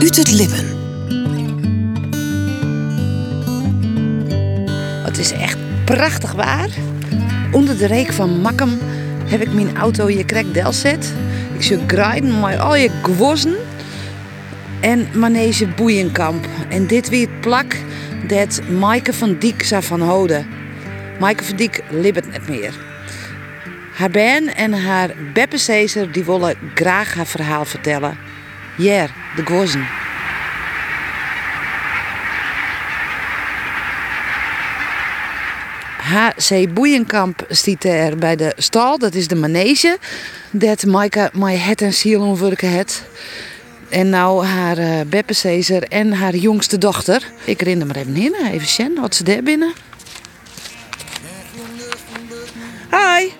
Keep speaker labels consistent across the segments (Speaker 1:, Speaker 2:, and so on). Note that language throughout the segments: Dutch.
Speaker 1: Het Lippen.
Speaker 2: Het is echt prachtig waar. Onder de reek van Makkum heb ik mijn auto hier krek delzet. Ik zou grijden met al je gwozen en manege boeienkamp. En dit weer plak dat Maaike van Diek zou van houden. Maaike van Diek libbert net meer. Haar Ben en haar Beppe Caesar die willen graag haar verhaal vertellen. Ja, de gwozen. HC Boeienkamp stiet er bij de stal. Dat is de manege. Dat Maaike mij het en ziel omwerken het. En nou haar uh, Beppe en haar jongste dochter. Ik ren er maar even in, even zien wat ze daar binnen. Hi.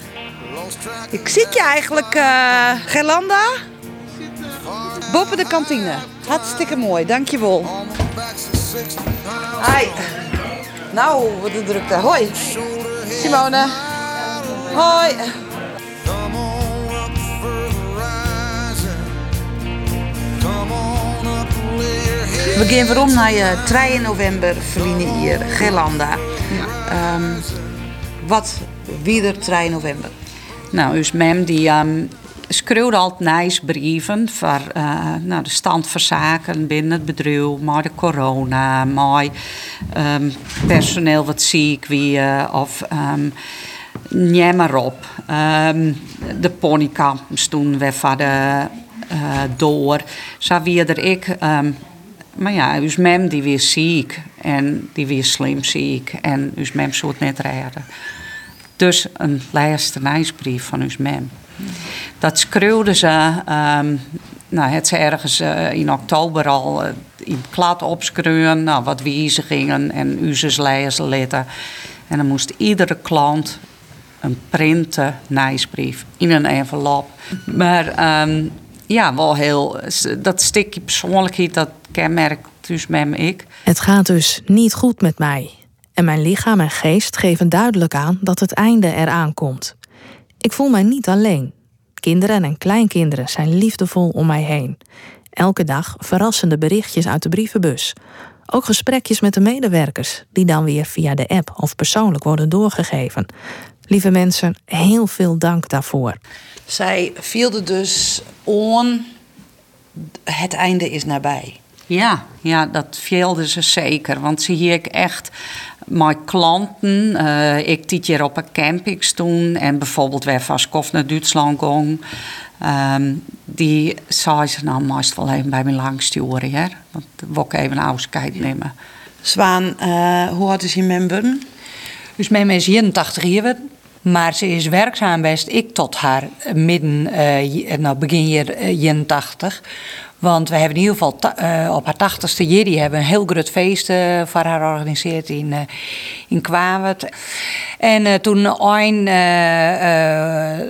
Speaker 2: Ik zie je eigenlijk, uh, Gerlanda? Boven de kantine. Hartstikke mooi, dankjewel. Hi. Nou, wat een drukte. Hoi. Simone. Hoi. We gaan waarom naar je 3 november verliezen hier, Gelanda. Ja. Um, wat wie er 3 november?
Speaker 3: Nou, dus mem die um, schreeuwde altijd nice brieven voor uh, de stand van zaken binnen het bedrijf, maar de corona, maar um, personeel wat ziek wie uh, of um, neem op. Um, de ponykamp toen we van de uh, door. Zo wie er ik. Maar ja, uw mem die weer ziek en die weer slim ziek en uw mem het net redden. Dus een laatste nieuwsbrief van uw mem. Dat schreeuwde ze, um, nou, het ze ergens uh, in oktober al uh, in klad opschreeuwen, nou, wat wijzigingen en uw letten. En dan moest iedere klant een printen nieuwsbrief in een envelop. Maar um, ja, wel heel, dat stukje persoonlijkheid, dat kenmerkt dus met ik.
Speaker 4: Het gaat dus niet goed met mij. En mijn lichaam en geest geven duidelijk aan dat het einde eraan komt. Ik voel mij niet alleen. Kinderen en kleinkinderen zijn liefdevol om mij heen. Elke dag verrassende berichtjes uit de brievenbus. Ook gesprekjes met de medewerkers, die dan weer via de app of persoonlijk worden doorgegeven. Lieve mensen, heel veel dank daarvoor.
Speaker 2: Zij viel dus on. Het einde is nabij.
Speaker 3: Ja, ja, dat vielde ze zeker. Want zie ik echt mijn klanten. Uh, ik dit hier op een camping toen en bijvoorbeeld weer van Skof naar Duitsland ging. Um, die zei ze nou meest wel even bij me langsturen. Hè? Want wil ik even een afscheid nemen.
Speaker 2: Zwaan, uh, hoe oud is je member?
Speaker 5: Dus mijn is 81 jaar. Maar ze is werkzaam best ik tot haar midden, uh, nou begin jaar 81. Want we hebben in ieder geval op haar tachtigste jaar, die hebben een heel groot feest voor haar georganiseerd in, uh, in. En toen een,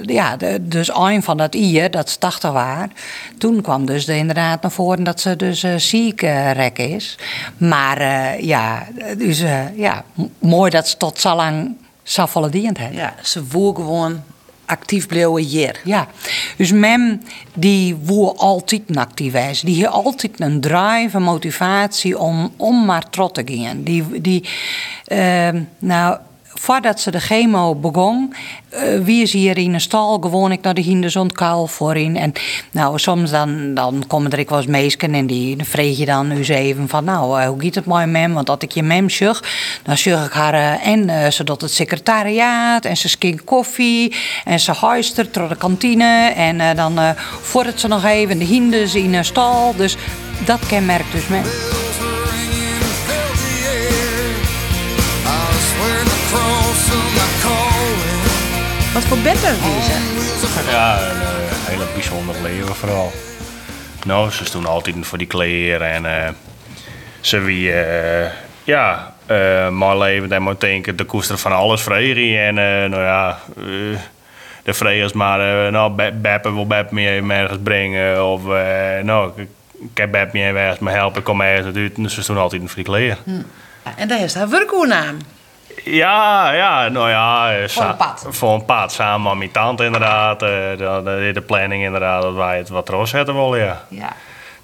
Speaker 5: ja, dus een van dat jaar, dat ze 80 waren, toen kwam dus de, inderdaad naar voren dat ze dus ziek rek is. Maar ja, dus ja, mooi dat ze tot zo lang zo volle dient heeft.
Speaker 2: Ja, ze voer gewoon actief blijven hier.
Speaker 5: Ja, dus mem die woe altijd actief is. Die heeft altijd een drive, een motivatie om, om maar trots te gaan. Die, die uh, nou, voordat ze de chemo begon, uh, wie is hier in een stal gewoon ik naar de hinderzondkuil voorin. En nou, soms dan, dan komen er ik was meesken en die vreeg je dan u even van nou, uh, hoe gaat het mooi mem? Want dat ik je mem zag, dan zag ik haar uh, en zodat het secretariaat en ze skink koffie en ze huistert door de kantine en dan voordat ze nog even de hindes in een stal. Dus dat kenmerkt dus mem.
Speaker 2: Wat voor bed is
Speaker 6: Ja, een uh, hele bijzonder leven vooral. Nou, ze stonden altijd voor die kleren en uh, ze wie, uh, ja, uh, mijn leven en mijn denken, de koester van alles vregen en nou ja, de vregels maar, nou, Beppe wil Beppe me ergens brengen of nou, ik heb Beppe me ergens me helpen, ik kom ergens uit, dus ze stonden altijd voor die kleren. Hm.
Speaker 2: En daar is haar werknaam.
Speaker 6: Ja, ja, nou ja.
Speaker 2: Voor een pad.
Speaker 6: Voor een pad, samen met mijn tante inderdaad. De, de, de planning inderdaad, dat wij het wat roos zetten willen, ja.
Speaker 2: ja.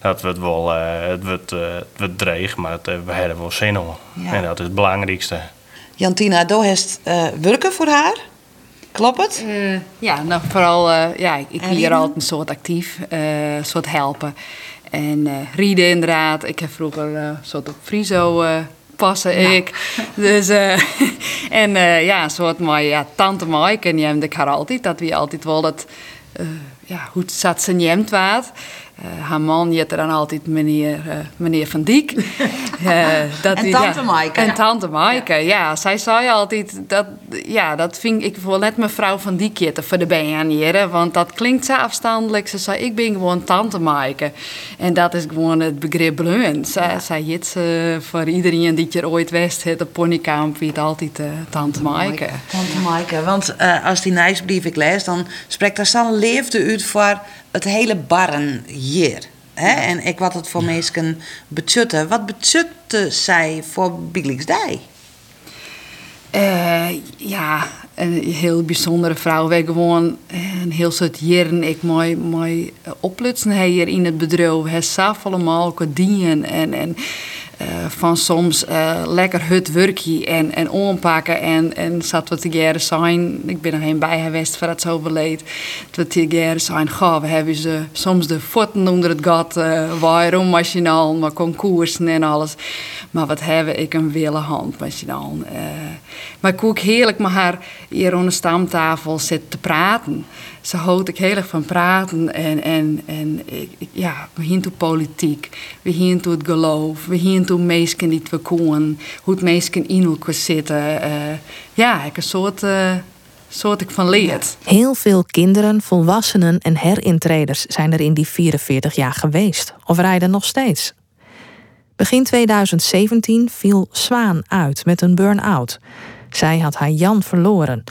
Speaker 6: dat wordt wel eh, het wordt, eh, het wordt dreig, maar het, eh, we hebben wel zin om.
Speaker 2: Ja.
Speaker 6: En dat is het belangrijkste.
Speaker 2: Jantina, doe heeft eh werken voor haar? Klopt het?
Speaker 1: Eh, ja, nou vooral, eh, ja, ik, ik
Speaker 2: En
Speaker 1: ben hier altijd een soort actief, eh, een soort helpen. En eh rieden inderdaad. Ik heb vroeger eh, een soort op Friso passen ik. Dus, eh, en eh, ja, een soort mooie ja, tante Maaike. En ik haar altijd, dat wie altijd wel dat, eh, ja, hoe zat ze jemt waard. Eh, haar man je er dan altijd meneer, eh, meneer Van Diek. Eh, dat
Speaker 2: En
Speaker 1: die-
Speaker 2: tante
Speaker 1: ja,
Speaker 2: Maaike.
Speaker 1: En tante Maaike, ja. Zij zei altijd, dat, ja, dat vind ik voor net mevrouw Van Diek voor de BN'eren. Want dat klinkt zo afstandelijk. Ze zei, ik ben gewoon tante Maaike. En dat is gewoon het begrip bleun. Zij, zij jit ze voor iedereen die je ooit wist, het op ponykamp, altijd tante Maaike.
Speaker 2: Tante Maaike, want als die nieuwsbrief ik lees, dan spreekt daar zo'n leefde uit voor het hele barren hier. Hè? En ik wat het voor mensen betjutte. Wat betjutte zij voor Bielingsdij?
Speaker 1: Eh, ja, een heel bijzondere vrouw. Wij gewoon een heel soort jaren ik mooi, mooi eh, oplutsen hier in het bedrijf. Hij zag allemaal dienen en, en eh, van soms eh, lekker het werkje en, en aanpakken en, en zat wat together zijn. Ik ben er heen bij geweest voor het zo overleed. Dat we together zijn, goh, we hebben ze soms de voeten onder het gat, uh, waarom machinaal, maar concoursen en alles. Maar wat hebben ik een wille hand machinaal. Maar ik ook heerlijk met haar hier aan de stamtafel zit te praten. Ze houdt ik heel erg van praten. En, en, en ik, ja, we gaan toe politiek. We gaan toe het geloof. We gaan toe mensen die we kunnen. Hoe het mensen in elkaar zitten. Uh, ja, ik een soort... Uh, soort ik van leert.
Speaker 4: Heel veel kinderen, volwassenen en herintreders zijn er in die 44 jaar geweest. Of rijden nog steeds. Begin 2017 viel Zwaan uit met een burn-out. Zij had haar Jan verloren.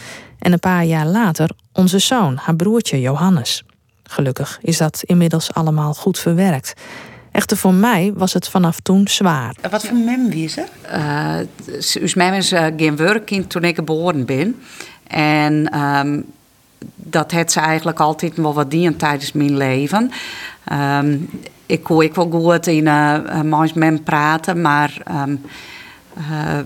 Speaker 4: En een paar jaar later onze zoon, haar broertje Johannes. Gelukkig is dat inmiddels allemaal goed verwerkt. Echter voor mij was het vanaf toen zwaar.
Speaker 2: Wat voor mem wie ze?
Speaker 3: Uh, dus mem is uh, geen werkkind toen ik geboren ben. En um, dat heeft ze eigenlijk altijd wel wat dien tijdens mijn leven. Um, ik kon ik wel goed in uh, praten, maar um,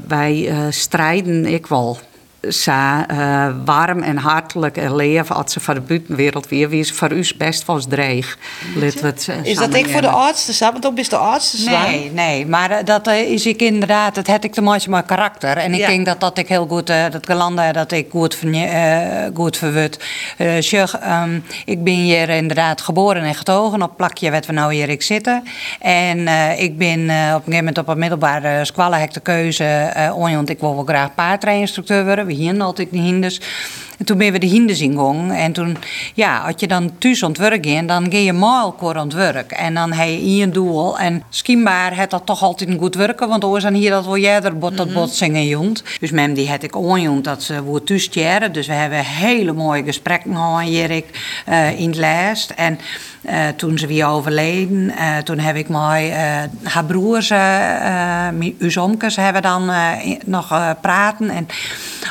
Speaker 3: wij strijden ik wel zo uh, warm en hartelijk leven als ze voor de buitenwereld weer wie ze voor u best was dreig.
Speaker 2: Het, uh, is dat ik voor de oudste Want ook is de oudste
Speaker 5: Nee, nee, maar uh, dat is ik inderdaad, dat heb ik te maken met karakter. En ik ja. denk dat dat ik heel goed, dat gelanden dat ik goed, goed verwut. um, ik ben hier inderdaad geboren en getogen op plakje wat we nou hier ik zitten. En ik ben op een gegeven moment op een middelbare squalle de keuze, want ik wil wel graag paardrijinstructeur worden we hier altijd de hinders. En toen ben we de hinders ingegaan. En toen, ja, als je dan thuis aan het werk ging, dan ga je maal aan het werk. En dan heb je hier een doel. En schijnbaar had dat toch altijd een goed werken, want oors dan hier dat wel jij bot dat botsingen jont. Dus mem die had ik onjont dat ze woord thuis jaren. Dus we hebben hele mooie gesprekken gehad hier ik, uh, in het lijst. En uh, toen ze weer overleden, uh, toen heb ik mij haar broers, uh, omkes, hebben dan nog praten. En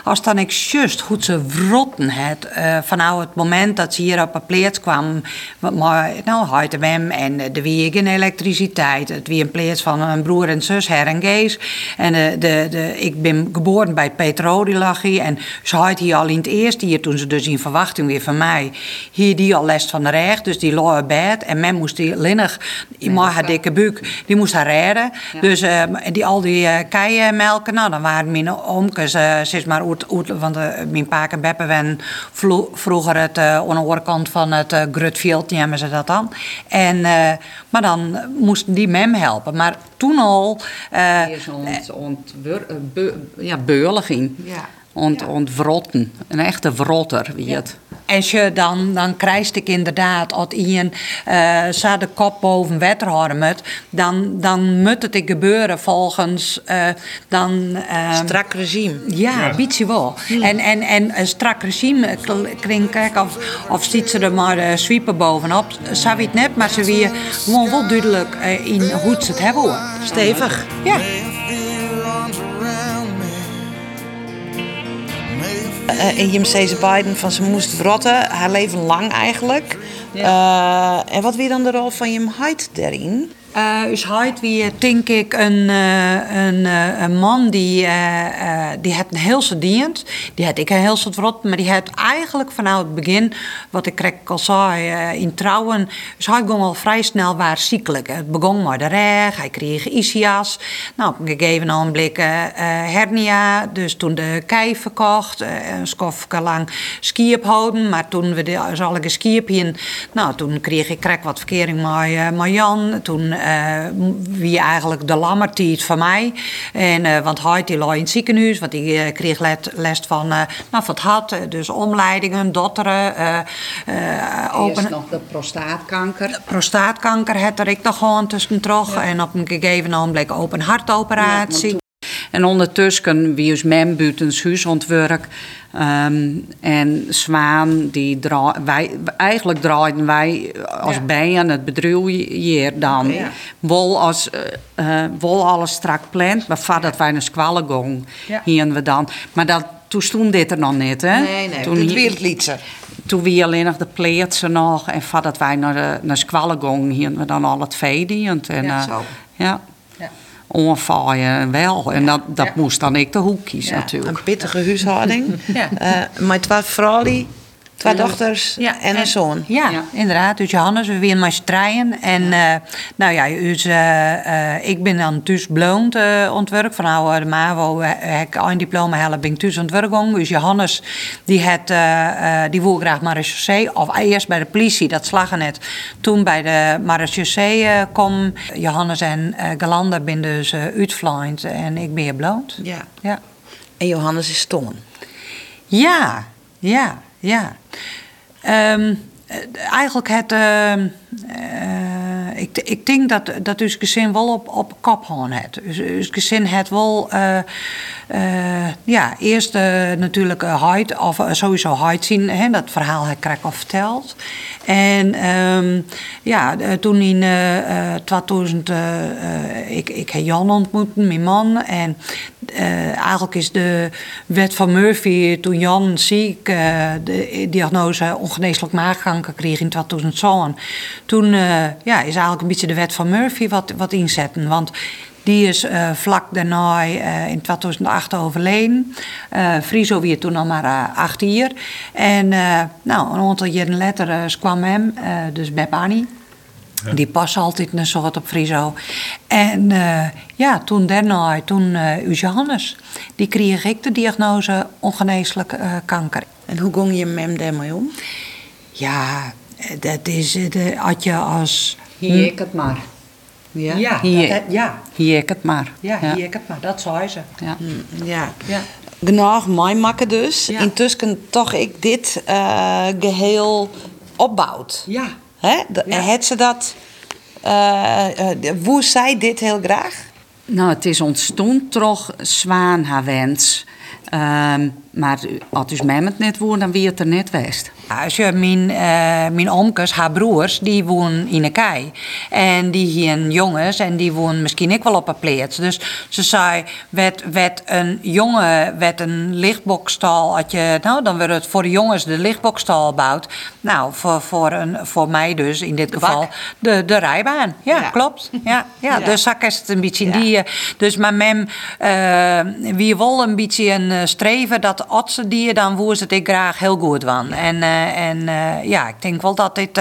Speaker 5: als dan ik just goed ze vrotten het uh, vanaf het moment dat ze hier op een plaats kwam, maar nou de wem en de wie geen elektriciteit. Het wie een plaats van een broer en zus her en Gees. En de, de, de, ik ben geboren bij Petro, die lag hier. En ze had hier al in het eerste jaar, toen ze dus in verwachting weer van mij, hier die al les van de recht, dus die lag bed. En men moest die linnig, nee, maar haar dikke buik, die moest haar redden. Ja. Dus uh, die, al die uh, keien melken, nou dan waren mijn omkes, uh, zeg maar, uit, uit, want mijn pa en Beppe wen vroeger het uh, aan de overkant van het uh, Grutfield, nemen ze dat dan. En, uh, maar dan moesten die mem helpen. Maar toen al...
Speaker 3: Uh, ont, ont, be, ja, beuliging. Ja. Ont, ja. ontvrotten. Een echte vrotter, wie het.
Speaker 5: Ja. En je dan, dan krijg ik inderdaad, als iemand uh, zo de kop boven moet, dan, dan moet het gebeuren volgens uh, dan... Uh,
Speaker 2: strak regime.
Speaker 5: Ja, ja. beetje wel. Hmm. En, en, en een strak regime, klinkt kijk of, of ziet ze er maar uh, sweepen bovenop. Zo weet het net, maar ze weer gewoon wel duidelijk uh, in hoe ze het hebben hoor.
Speaker 2: Stevig.
Speaker 5: Ja.
Speaker 2: Uh, in je Biden van ze moest rotten, haar leven lang eigenlijk. Eh, en wat weer dan de rol van je heid daarin?
Speaker 5: Uh, dus Heid wie denk ik een, uh, een, uh, een man die, die het een heel dient. Die had ik een heel soort rot, maar die had eigenlijk vanaf het begin, wat ik al zei, in trouwen. Dus hij ging al vrij snel waar ziekelijk. Het begon met de reg, hij kreeg isias. Nou, op een gegeven hernia, dus toen de kei verkocht. een skofje lang houden, maar toen we de zallige skiep nou, toen kreeg ik kreeg wat verkering met, met Jan. Toen uh, wie eigenlijk de lammertiet van mij. En, uh, want hij die lag in het ziekenhuis, want die uh, kreeg les van, nou, het had, dus omleidingen, dotteren.
Speaker 3: open... Eerst nog de prostaatkanker.
Speaker 5: Prostaatkanker had er ik nog gewoon tussen terug. Ja. En op een gegeven moment open hartoperatie. Ja,
Speaker 3: en ondertussen wie is mijn buitens huisontwerk. Um, en Zwaan, die wij, eigenlijk draaiden wij als ja. bijen het bedrijf hier dan. Okay, ja. Wel, als, uh, wel alles strak plant, maar voordat wij naar squallen hier we dan. Maar dat, toen stond dit er nog niet, hè?
Speaker 2: Nee, nee, toen het
Speaker 3: Toen wie alleen nog de pleertsen nog. En voordat wij naar, de, naar squallen gingen, hier we dan al het vee En, ja, uh, zo. Ja onvaaien wel. En dat, dat moest dan ik de hoek kiezen natuurlijk.
Speaker 2: Een pittige huishouding. ja. Uh, maar twee vrouwen, twee dochters ja, en, een zoon.
Speaker 5: Ja, inderdaad. Dus Johannes, we weer maar strijden. En uh, nou ja, dus, uh, ik ben dan thuis blond ontwerp. Van nou, de MAVO heb ik een diploma halen, ben ik thuis ontwerp Dus Johannes, die, had, die wil graag marechaussee. Of eerst bij de politie, dat slagen net. Toen bij de marechaussee kom. Johannes en Galanda ben dus uitvlind en ik ben blond.
Speaker 2: Ja. ja. En Johannes is stom.
Speaker 5: Ja, ja, ja. Um, eigenlijk het. Uh, ik, ik denk dat, dat dus gezin wel op, op kop gaan het. Dus gezin het wel. Uh, ja, eerst natuurlijk Hyde, of sowieso Hyde zien. Hè, dat verhaal heb ik al verteld. En um, ja, toen in 2000. ik, ik heb Jan ontmoet, mijn man. En uh, eigenlijk is de wet van Murphy, toen Jan ziek uh, de diagnose ongeneeslijk maagkanker kreeg in 2007, toen uh, ja, is eigenlijk een beetje de wet van Murphy wat, wat inzetten. Want die is vlak daarna in 2008 overleden. Friso weer toen al maar acht jaar. En nou, een aantal jaren later kwam hem, dus bij Annie. Die passen altijd een soort op Friso. En uh, ja, toen daarna, toen uh, Johannes, die kreeg ik de diagnose ongeneeslijk uh, kanker.
Speaker 2: En hoe ging je met daarmee om?
Speaker 5: Ja, dat is, de, had je als...
Speaker 3: Hier ik het maar.
Speaker 5: Ja, ja, hier, dat, ja.
Speaker 3: hier ik het maar.
Speaker 5: Ja, hier ik het maar, dat zei ze.
Speaker 2: Ja. Hm, ja. ja. Genoeg mij maken dus. Ja. Intussen toch ik dit geheel opbouwt.
Speaker 5: Ja.
Speaker 2: Hè? Ja. Ze dat... Uh, uh, zij dit heel graag?
Speaker 3: Nou, het is ontstond toch zwaan haar wens. Um, maar als dus mij het net woont, dan wie het er net west.
Speaker 5: Als je mijn, uh, mijn omkes, haar broers, die wonen in een kei. En die hier jongens en die wonen misschien ook wel op een plaats. Dus ze zei, werd, werd een jongen, werd een lichtbokstal. Had je, nou, dan werd het voor de jongens de lichtbokstal gebouwd. Nou, voor, voor, een, voor mij dus in dit geval de, de rijbaan. Ja, ja. klopt. Ja, ja, ja. Dus zak is het een beetje in die. Dus maar mem, uh, wie wil een beetje een streven dat als die dan woer het ik graag heel goed van. En, uh, en uh, ja, ik denk wel dat dit.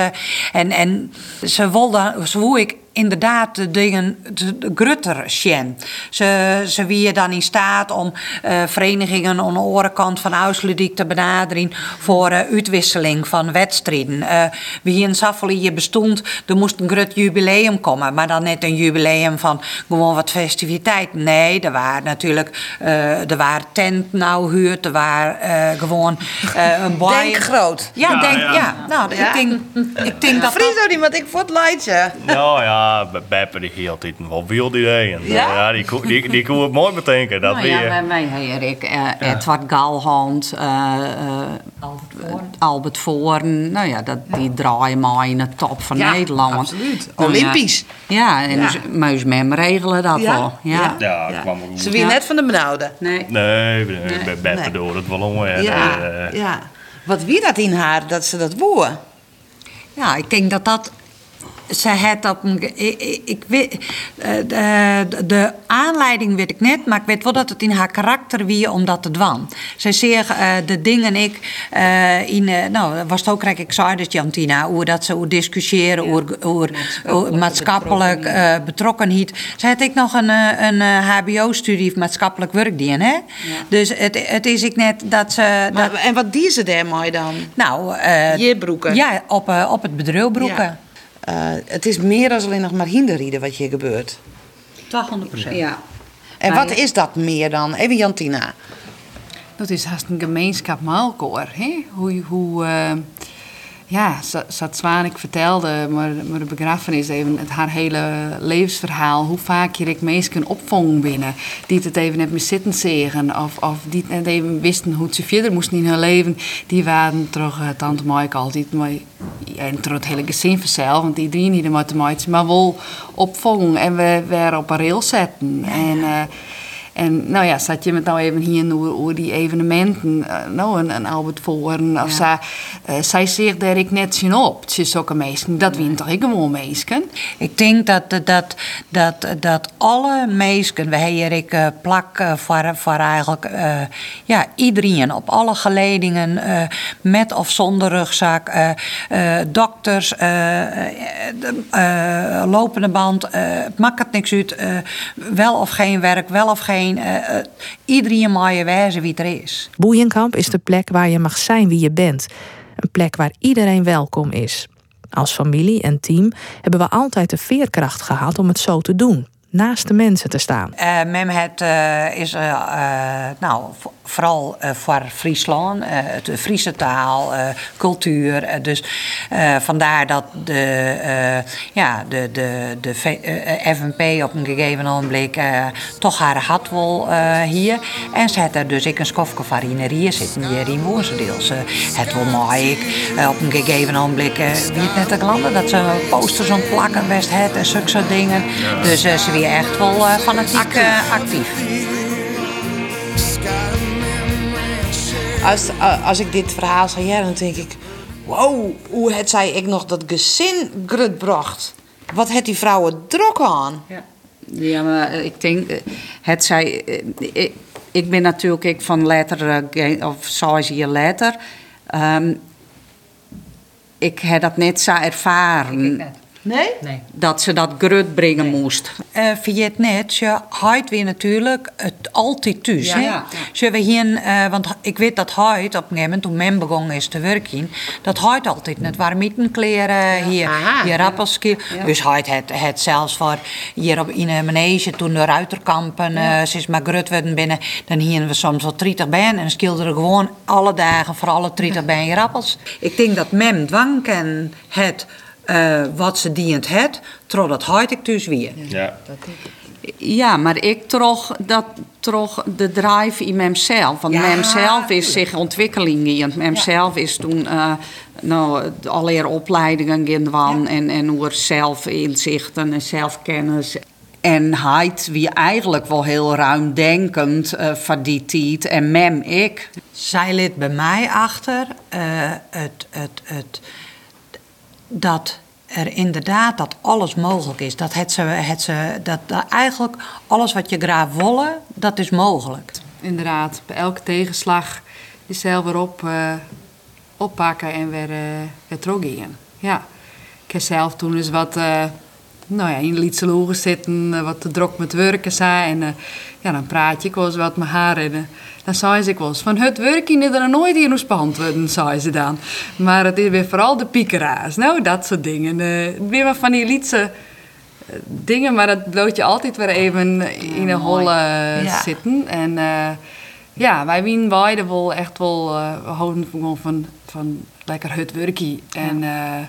Speaker 5: En, en ze wilde, hoe ik inderdaad de dingen de grutter zien. Ze, ze wie dan in staat om uh, verenigingen aan de orenkant van Ausludiek te benaderen voor uh, uitwisseling van wedstrijden. Uh, wie in Saffeli bestond, er moest een groot jubileum komen, maar dan net een jubileum van gewoon wat festiviteit. Nee, er waren natuurlijk er waren tent nou huurt, er waren gewoon een
Speaker 2: boy. Denk groot.
Speaker 5: Ja, ja denk ja. ja. Nou, ja. ik denk, ik denk dat.
Speaker 2: Friso niet, want ik voor het leidje.
Speaker 6: Nou ja. Beppe die hield altijd wel wild idee. En, ja? ja, die, die, die kon het mooi bedenken. Dat
Speaker 3: nou, ja, bij mij Erik, uh, Edward Galhand, uh, Albert Voorn. Nou ja, dat, die draaien maar in de top van ja, Nederland.
Speaker 2: absoluut. Nou, Olympisch.
Speaker 3: Ja, en dus Meus Mem regelen dat wel. Ja,
Speaker 6: ja. ja. Kwam
Speaker 2: Ze weer net van de benauwde.
Speaker 6: Nee. Nee, nee. Beppe nee. door het wel.
Speaker 2: Ja, ja. Wat wie dat in haar, dat ze dat woorden?
Speaker 5: Ja, ik denk dat dat. Ze had op een. ge- Ik, ik, weet. eh, De, de aanleiding weet ik net, maar ik weet wel dat het in haar karakter wie om dat te doen. Zij zegt eh, de dingen ik. eh, in, nou, was het ook rijk, ik zei dat Jantina, hoe dat ze hoe discussiëren, hoe, hoe, hoe maatschappelijk betrokkenheid. Zij had ik nog een, een HBO-studie maatschappelijk werkdien, hè? Dus het, het is ik net dat ze.
Speaker 2: Maar,
Speaker 5: dat,
Speaker 2: en wat die ze daarmee dan?
Speaker 5: nou,
Speaker 2: Je broeken.
Speaker 5: ja, op, op het bedrijf broeken.
Speaker 2: Ja. Eh, het is meer dan alleen nog maar hinderrieden wat hier gebeurt.
Speaker 5: Toch 100%.
Speaker 3: Ja.
Speaker 2: En
Speaker 3: Maar
Speaker 2: wat
Speaker 3: ja.
Speaker 2: is dat meer dan? Even Jantina.
Speaker 1: Dat is haast een gemeenschap maalkoor. Hè? Hoe, hoe eh, ja, Sa- Sat Zwanek vertelde, maar, de begrafenis, even het, haar hele levensverhaal. Hoe vaak je ik mensen opvangen binnen. Die het even net meer zitten zeggen. Of, of die het net even wisten hoe ze verder moesten in hun leven. Die waren terug, uh, tante Maaike altijd. Maar, en terug het hele gezin vanzelf. Want iedereen die er maar te maken, maar wel opvangen. En we weer op een rail zetten. En, eh, en nou ja, zat je met nou even hier over, die evenementen, eh, nou een, een Albert Voren of zij, eh, zij zegt daar ik net zien op. Ook een meisje, dat wint toch ik gewoon meisje.
Speaker 5: Ik denk dat, dat, dat, dat alle meisken, wij hier ik eh, plak eh, voor, voor eigenlijk eh, ja, iedereen op alle geledingen, eh, met of zonder rugzak, eh, eh, dokters, eh, eh, de, eh, lopende band, eh, maakt het niks uit, eh, wel of geen werk, wel of geen, eh, eh, iedereen mag je wijzen wie er is.
Speaker 4: Boeienkamp is de plek waar je mag zijn wie je bent. Een plek waar iedereen welkom is. Als familie en team hebben we altijd de veerkracht gehad om het zo te doen. Naast de mensen te staan.
Speaker 5: Eh Mem het eh, is eh, nou, vo- vooral eh, voor Friesland, eh, de Friese taal, eh, cultuur. dus eh, vandaar dat de, eh, ja, de, de, de V- FNP op een gegeven ogenblik eh, toch haar had wil eh, hier. En ze had er dus ik een skofje farinerie zitten hier in Woensdeel. Ze het wil mooi ik op een gegeven ogenblik wie het net te landen dat ze posters aan plakken best het en zulke soort dingen. Dus eh, ze weer echt wel eh, fanatiek eh, actief.
Speaker 2: Als, eh, als ik dit verhaal zou dan denk ik... Wow, hoe het zij ik nog dat gezin grut bracht. Wat het die vrouwen druk aan.
Speaker 3: Ja, maar ik denk, het zij, eh, ik, ik ben natuurlijk ik van later, of zoals je later. ehm, ik heb dat net zo ervaren.
Speaker 2: Nee?
Speaker 3: Dat ze dat grut brengen moest.
Speaker 5: Eh vergeet net, je houdt weer natuurlijk het altijd thuis.
Speaker 3: Ja,
Speaker 5: hè?
Speaker 3: ja.
Speaker 5: Ze we hier, eh, want ik weet dat Huid op een gegeven moment, toen men begon is te werken, dat Huid altijd net waren mietenkleren, hier,
Speaker 2: Aha.
Speaker 5: hier rappelskiel. Dus Huid het, het zelfs voor hier op in een manege, toen de ruiterkampen, eh ze is maar grut werden binnen, dan hier we soms wel 30 bij en dan schilderen gewoon alle dagen voor alle 30 bij je rappels. Ik denk dat mem dwang kan het eh, wat ze dient het, totdat Huid ik dus weer.
Speaker 6: Ja.
Speaker 3: Ja, maar ik trog dat trog de drive in memzelf. Want
Speaker 2: Ja,
Speaker 3: memzelf is zich ontwikkeling in. Memzelf is toen eh nou, allereer opleidingen gedaan en, en hoe zelfinzichten en zelfkennis. En Heid wie eigenlijk wel heel ruimdenkend eh van die tijd. En mem ik.
Speaker 5: Zij liet bij mij achter eh, het, het, het, dat er inderdaad dat alles mogelijk is. Dat, het ze, het ze, dat, eigenlijk alles wat je graag willen, dat is mogelijk.
Speaker 1: Inderdaad, bij elke tegenslag jezelf weer op, eh, oppakken en weer, eh weer. Ja, ik heb zelf toen eens wat, eh, nou ja, in de Lietse Logen zitten, eh, wat te druk met werken zei. En eh, ja, dan praat ik wel eens wat met haar. En eh, dan zei ze ik wel eens, van het werken is er nooit in ons beantwoorden, zei ze dan. Maar het is weer vooral de piekeraars, nou, dat soort dingen. Weer wat van die Lietse dingen, maar dat bloot je altijd weer even in een holle
Speaker 2: Ja.
Speaker 1: zitten. En ja, wij wien beide wel echt wel, we houden gewoon van, van lekker het werkie. En, eh,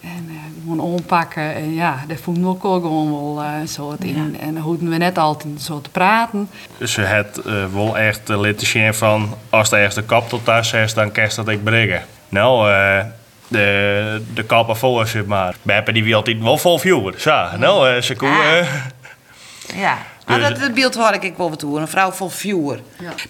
Speaker 1: en eh, gewoon ompakken. En ja, daar voelen we ook gewoon wel een soort in. En dan hoeven we net altijd zo te praten.
Speaker 6: Dus je hebt eh, wel echt uh, laten zien van... als er ergens de kap tot thuis is, dan je dat ik brengen. Nou, de, de kap zeg maar. Hebben die wil altijd wel vol viewer. Zo, nou, ze koe,
Speaker 2: Ah. Ja. Ah, dat, dat beeld hoor ik ik wel wat toe. Een vrouw vol vuur.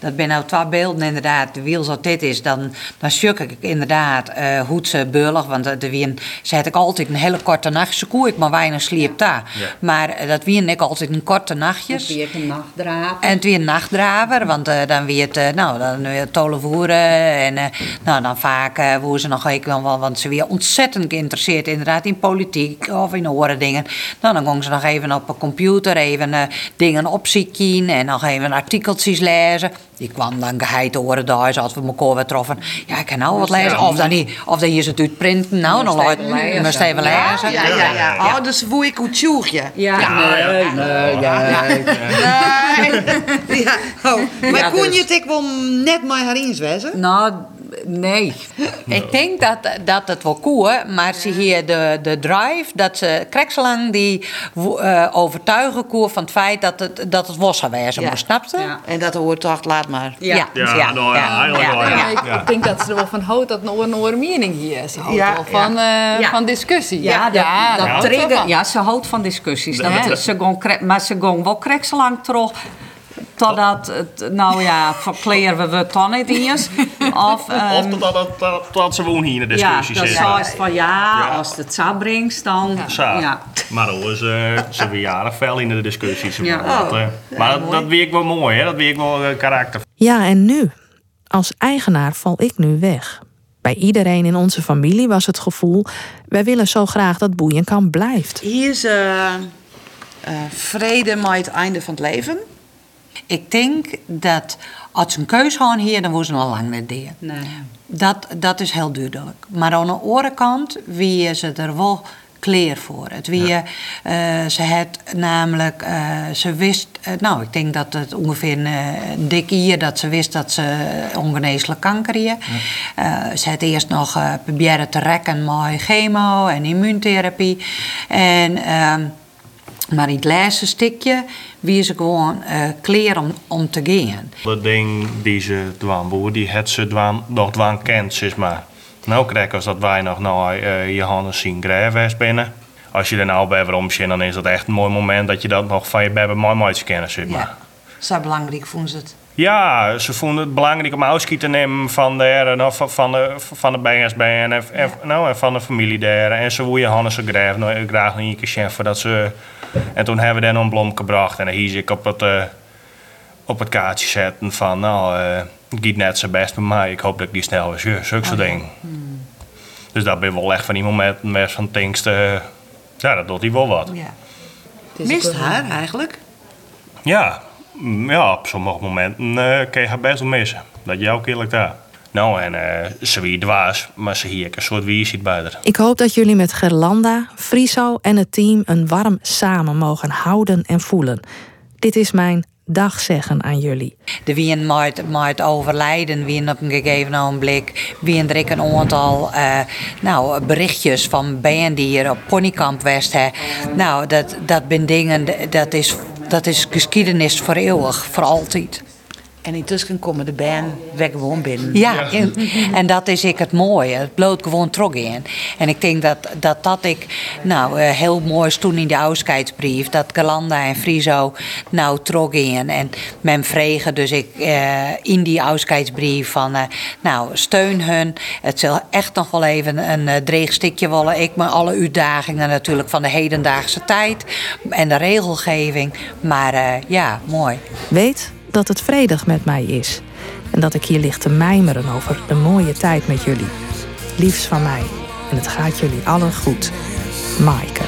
Speaker 5: Dat ben nou twee beelden inderdaad. De wiel zoals dit is, dan, dan sjuk ik inderdaad eh hoe ze. Want eh, de wien zei ik altijd een hele korte nacht. Ze koe ik maar weinig sliep daar. Maar eh, dat wien ik altijd een korte nachtjes.
Speaker 3: Weer een nachtdraad.
Speaker 5: En het weer een nachtdraver, want dan weer het, nou, dan weer voeren. En eh, nou, dan vaak uh, woer ze nog ik wel, want ze weer ontzettend geïnteresseerd inderdaad in politiek of in andere dingen. Nou, dan gingen ze nog even op een computer even eh, dingen opzoeken en nog even artikeltjes lezen. Die kwam dan geheid horen daar, als we elkaar weer troffen. Ja, ik kan nou wat lezen. Of dan niet, of dan je ze het uitprinten. Nou, dan laat je moest even lezen.
Speaker 2: Ja, ja, ja. Oh, dus woe ik hoe tjoegje.
Speaker 3: Ja, nee, nee, ja.
Speaker 2: Nee. ja. Oh. Maar
Speaker 3: Ja,
Speaker 2: kon
Speaker 3: dus-
Speaker 2: je het ik wel net met haar eens wezen?
Speaker 3: Nou, nee.
Speaker 5: Ik denk dat, dat het wel koe, maar ze hier de, de drive, dat ze krekslang die eh, overtuigen koe van het feit dat het, dat het was geweest
Speaker 2: Ja.
Speaker 5: snapte?
Speaker 3: Ja.
Speaker 2: En dat hoort toch, laat maar.
Speaker 5: Ja,
Speaker 6: Ja, nou ja, eigenlijk wel, ja.
Speaker 1: Ja, ik, ik denk dat ze er wel van houdt dat nog een andere mening hier is. Ze houdt
Speaker 2: Ja,
Speaker 1: wel van, eh,
Speaker 3: Ja.
Speaker 1: van discussie.
Speaker 3: Ja, dat, dat trigger-
Speaker 1: van.
Speaker 3: ja, ze houdt van discussies. Dat,
Speaker 1: Ja.
Speaker 3: ze kre- maar ze gaan wel krekselang terug. Totdat het, nou ja, verkleren we het dan niet eens. Of,
Speaker 6: Of
Speaker 3: ehm,
Speaker 6: dat, dat, ze woon hier in de
Speaker 3: ja,
Speaker 6: discussie
Speaker 3: dat
Speaker 6: zitten.
Speaker 3: zou is van ja,
Speaker 6: Ja.
Speaker 3: als het zo brengt, dan ja.
Speaker 6: Maar hoor, ze, ze weer jaren fel in de discussies.
Speaker 3: Ja.
Speaker 6: Dat, eh, maar dat, dat weet ik wel mooi, hè? dat weet ik wel eh, karakter.
Speaker 4: Ja, en nu? Als eigenaar val ik nu weg. Bij iedereen in onze familie was het gevoel: wij willen zo graag dat Boeienkamp blijft.
Speaker 2: Hier is eh, eh, vrede met het einde van het leven.
Speaker 5: Ik denk dat als ze een keus hadden hier, dan woesten ze al lang niet deed.
Speaker 3: Nee.
Speaker 5: Dat, dat is heel duidelijk. Maar aan de andere kant, wie ze er wel kleer voor. Het wie eh, ze het namelijk, eh, ze wist, eh, nou ik denk dat het ongeveer een, een dik jaar dat ze wist dat ze ongeneeslijk kanker had. Eh, ze had eerst nog eh proberen te rekken met chemo en immuuntherapie. En ehm, maar in het laatste stukje wie ze gewoon eh kleer om, om te gaan.
Speaker 6: Dat ding die ze dwaan boer, die het ze dwaan, nog dwaan kent, zeg maar. Nou krijg als dat wij nog naar eh, Johannes zien Grijfwest binnen. Als je er nou bij dan is dat echt een mooi moment dat je dat nog van je bij mooi mooi kennen, zeg maar.
Speaker 2: Ja. Zo belangrijk vonden ze het.
Speaker 6: Ja, ze vonden het belangrijk om afscheid te nemen van de, en of van de, van de BSB en, nou, en van de familie daar. En ze wilden Hannes zo graag, nou, graag nog een keer zien voordat ze... En toen hebben we dan een blom gebracht en dan hies ik op het, eh, op het kaartje zetten van... Nou, het gaat net zo best bij mij, ik hoop dat ik die snel weer zie. Zulke soort dingen. Dus dat ben wel echt van die momenten met van denkst... eh, ja, dat doet hij wel wat.
Speaker 2: Ja. Mist haar eigenlijk?
Speaker 6: Ja, ja op sommige momenten eh kun je haar best wel missen. Dat jou ook eerlijk daar. Nou, en eh, ze wie dwaas, maar ze hier een soort wie ziet bij haar.
Speaker 4: Ik hoop dat jullie met Gerlanda, Friso en het team een warm samen mogen houden en voelen. Dit is mijn dag zeggen aan jullie.
Speaker 5: De wien met overlijden, wien op een gegeven ogenblik, wien er een aantal eh, nou, berichtjes van band die hier op Ponykamp West hè. Nou, dat, dat ben dingen, dat is, dat is geschiedenis voor eeuwig, voor altijd.
Speaker 2: En intussen komen de band weg gewoon binnen.
Speaker 5: Ja, en, en dat is ik het mooie. Het bloot gewoon terug in. En ik denk dat dat, dat ik, nou, eh, heel mooi is toen in de afscheidsbrief, dat Galanda en Friso nou terug in. En men vregen dus ik eh, in die afscheidsbrief van, eh, nou, steun hun. Het zal echt nog wel even een uh, dreig stukje willen. Ik met alle uitdagingen natuurlijk van de hedendaagse tijd en de regelgeving. Maar eh, ja, mooi.
Speaker 4: Weet dat het vredig met mij is. En dat ik hier lig te mijmeren over de mooie tijd met jullie. Liefs van mij. En het gaat jullie allen goed. Maaike.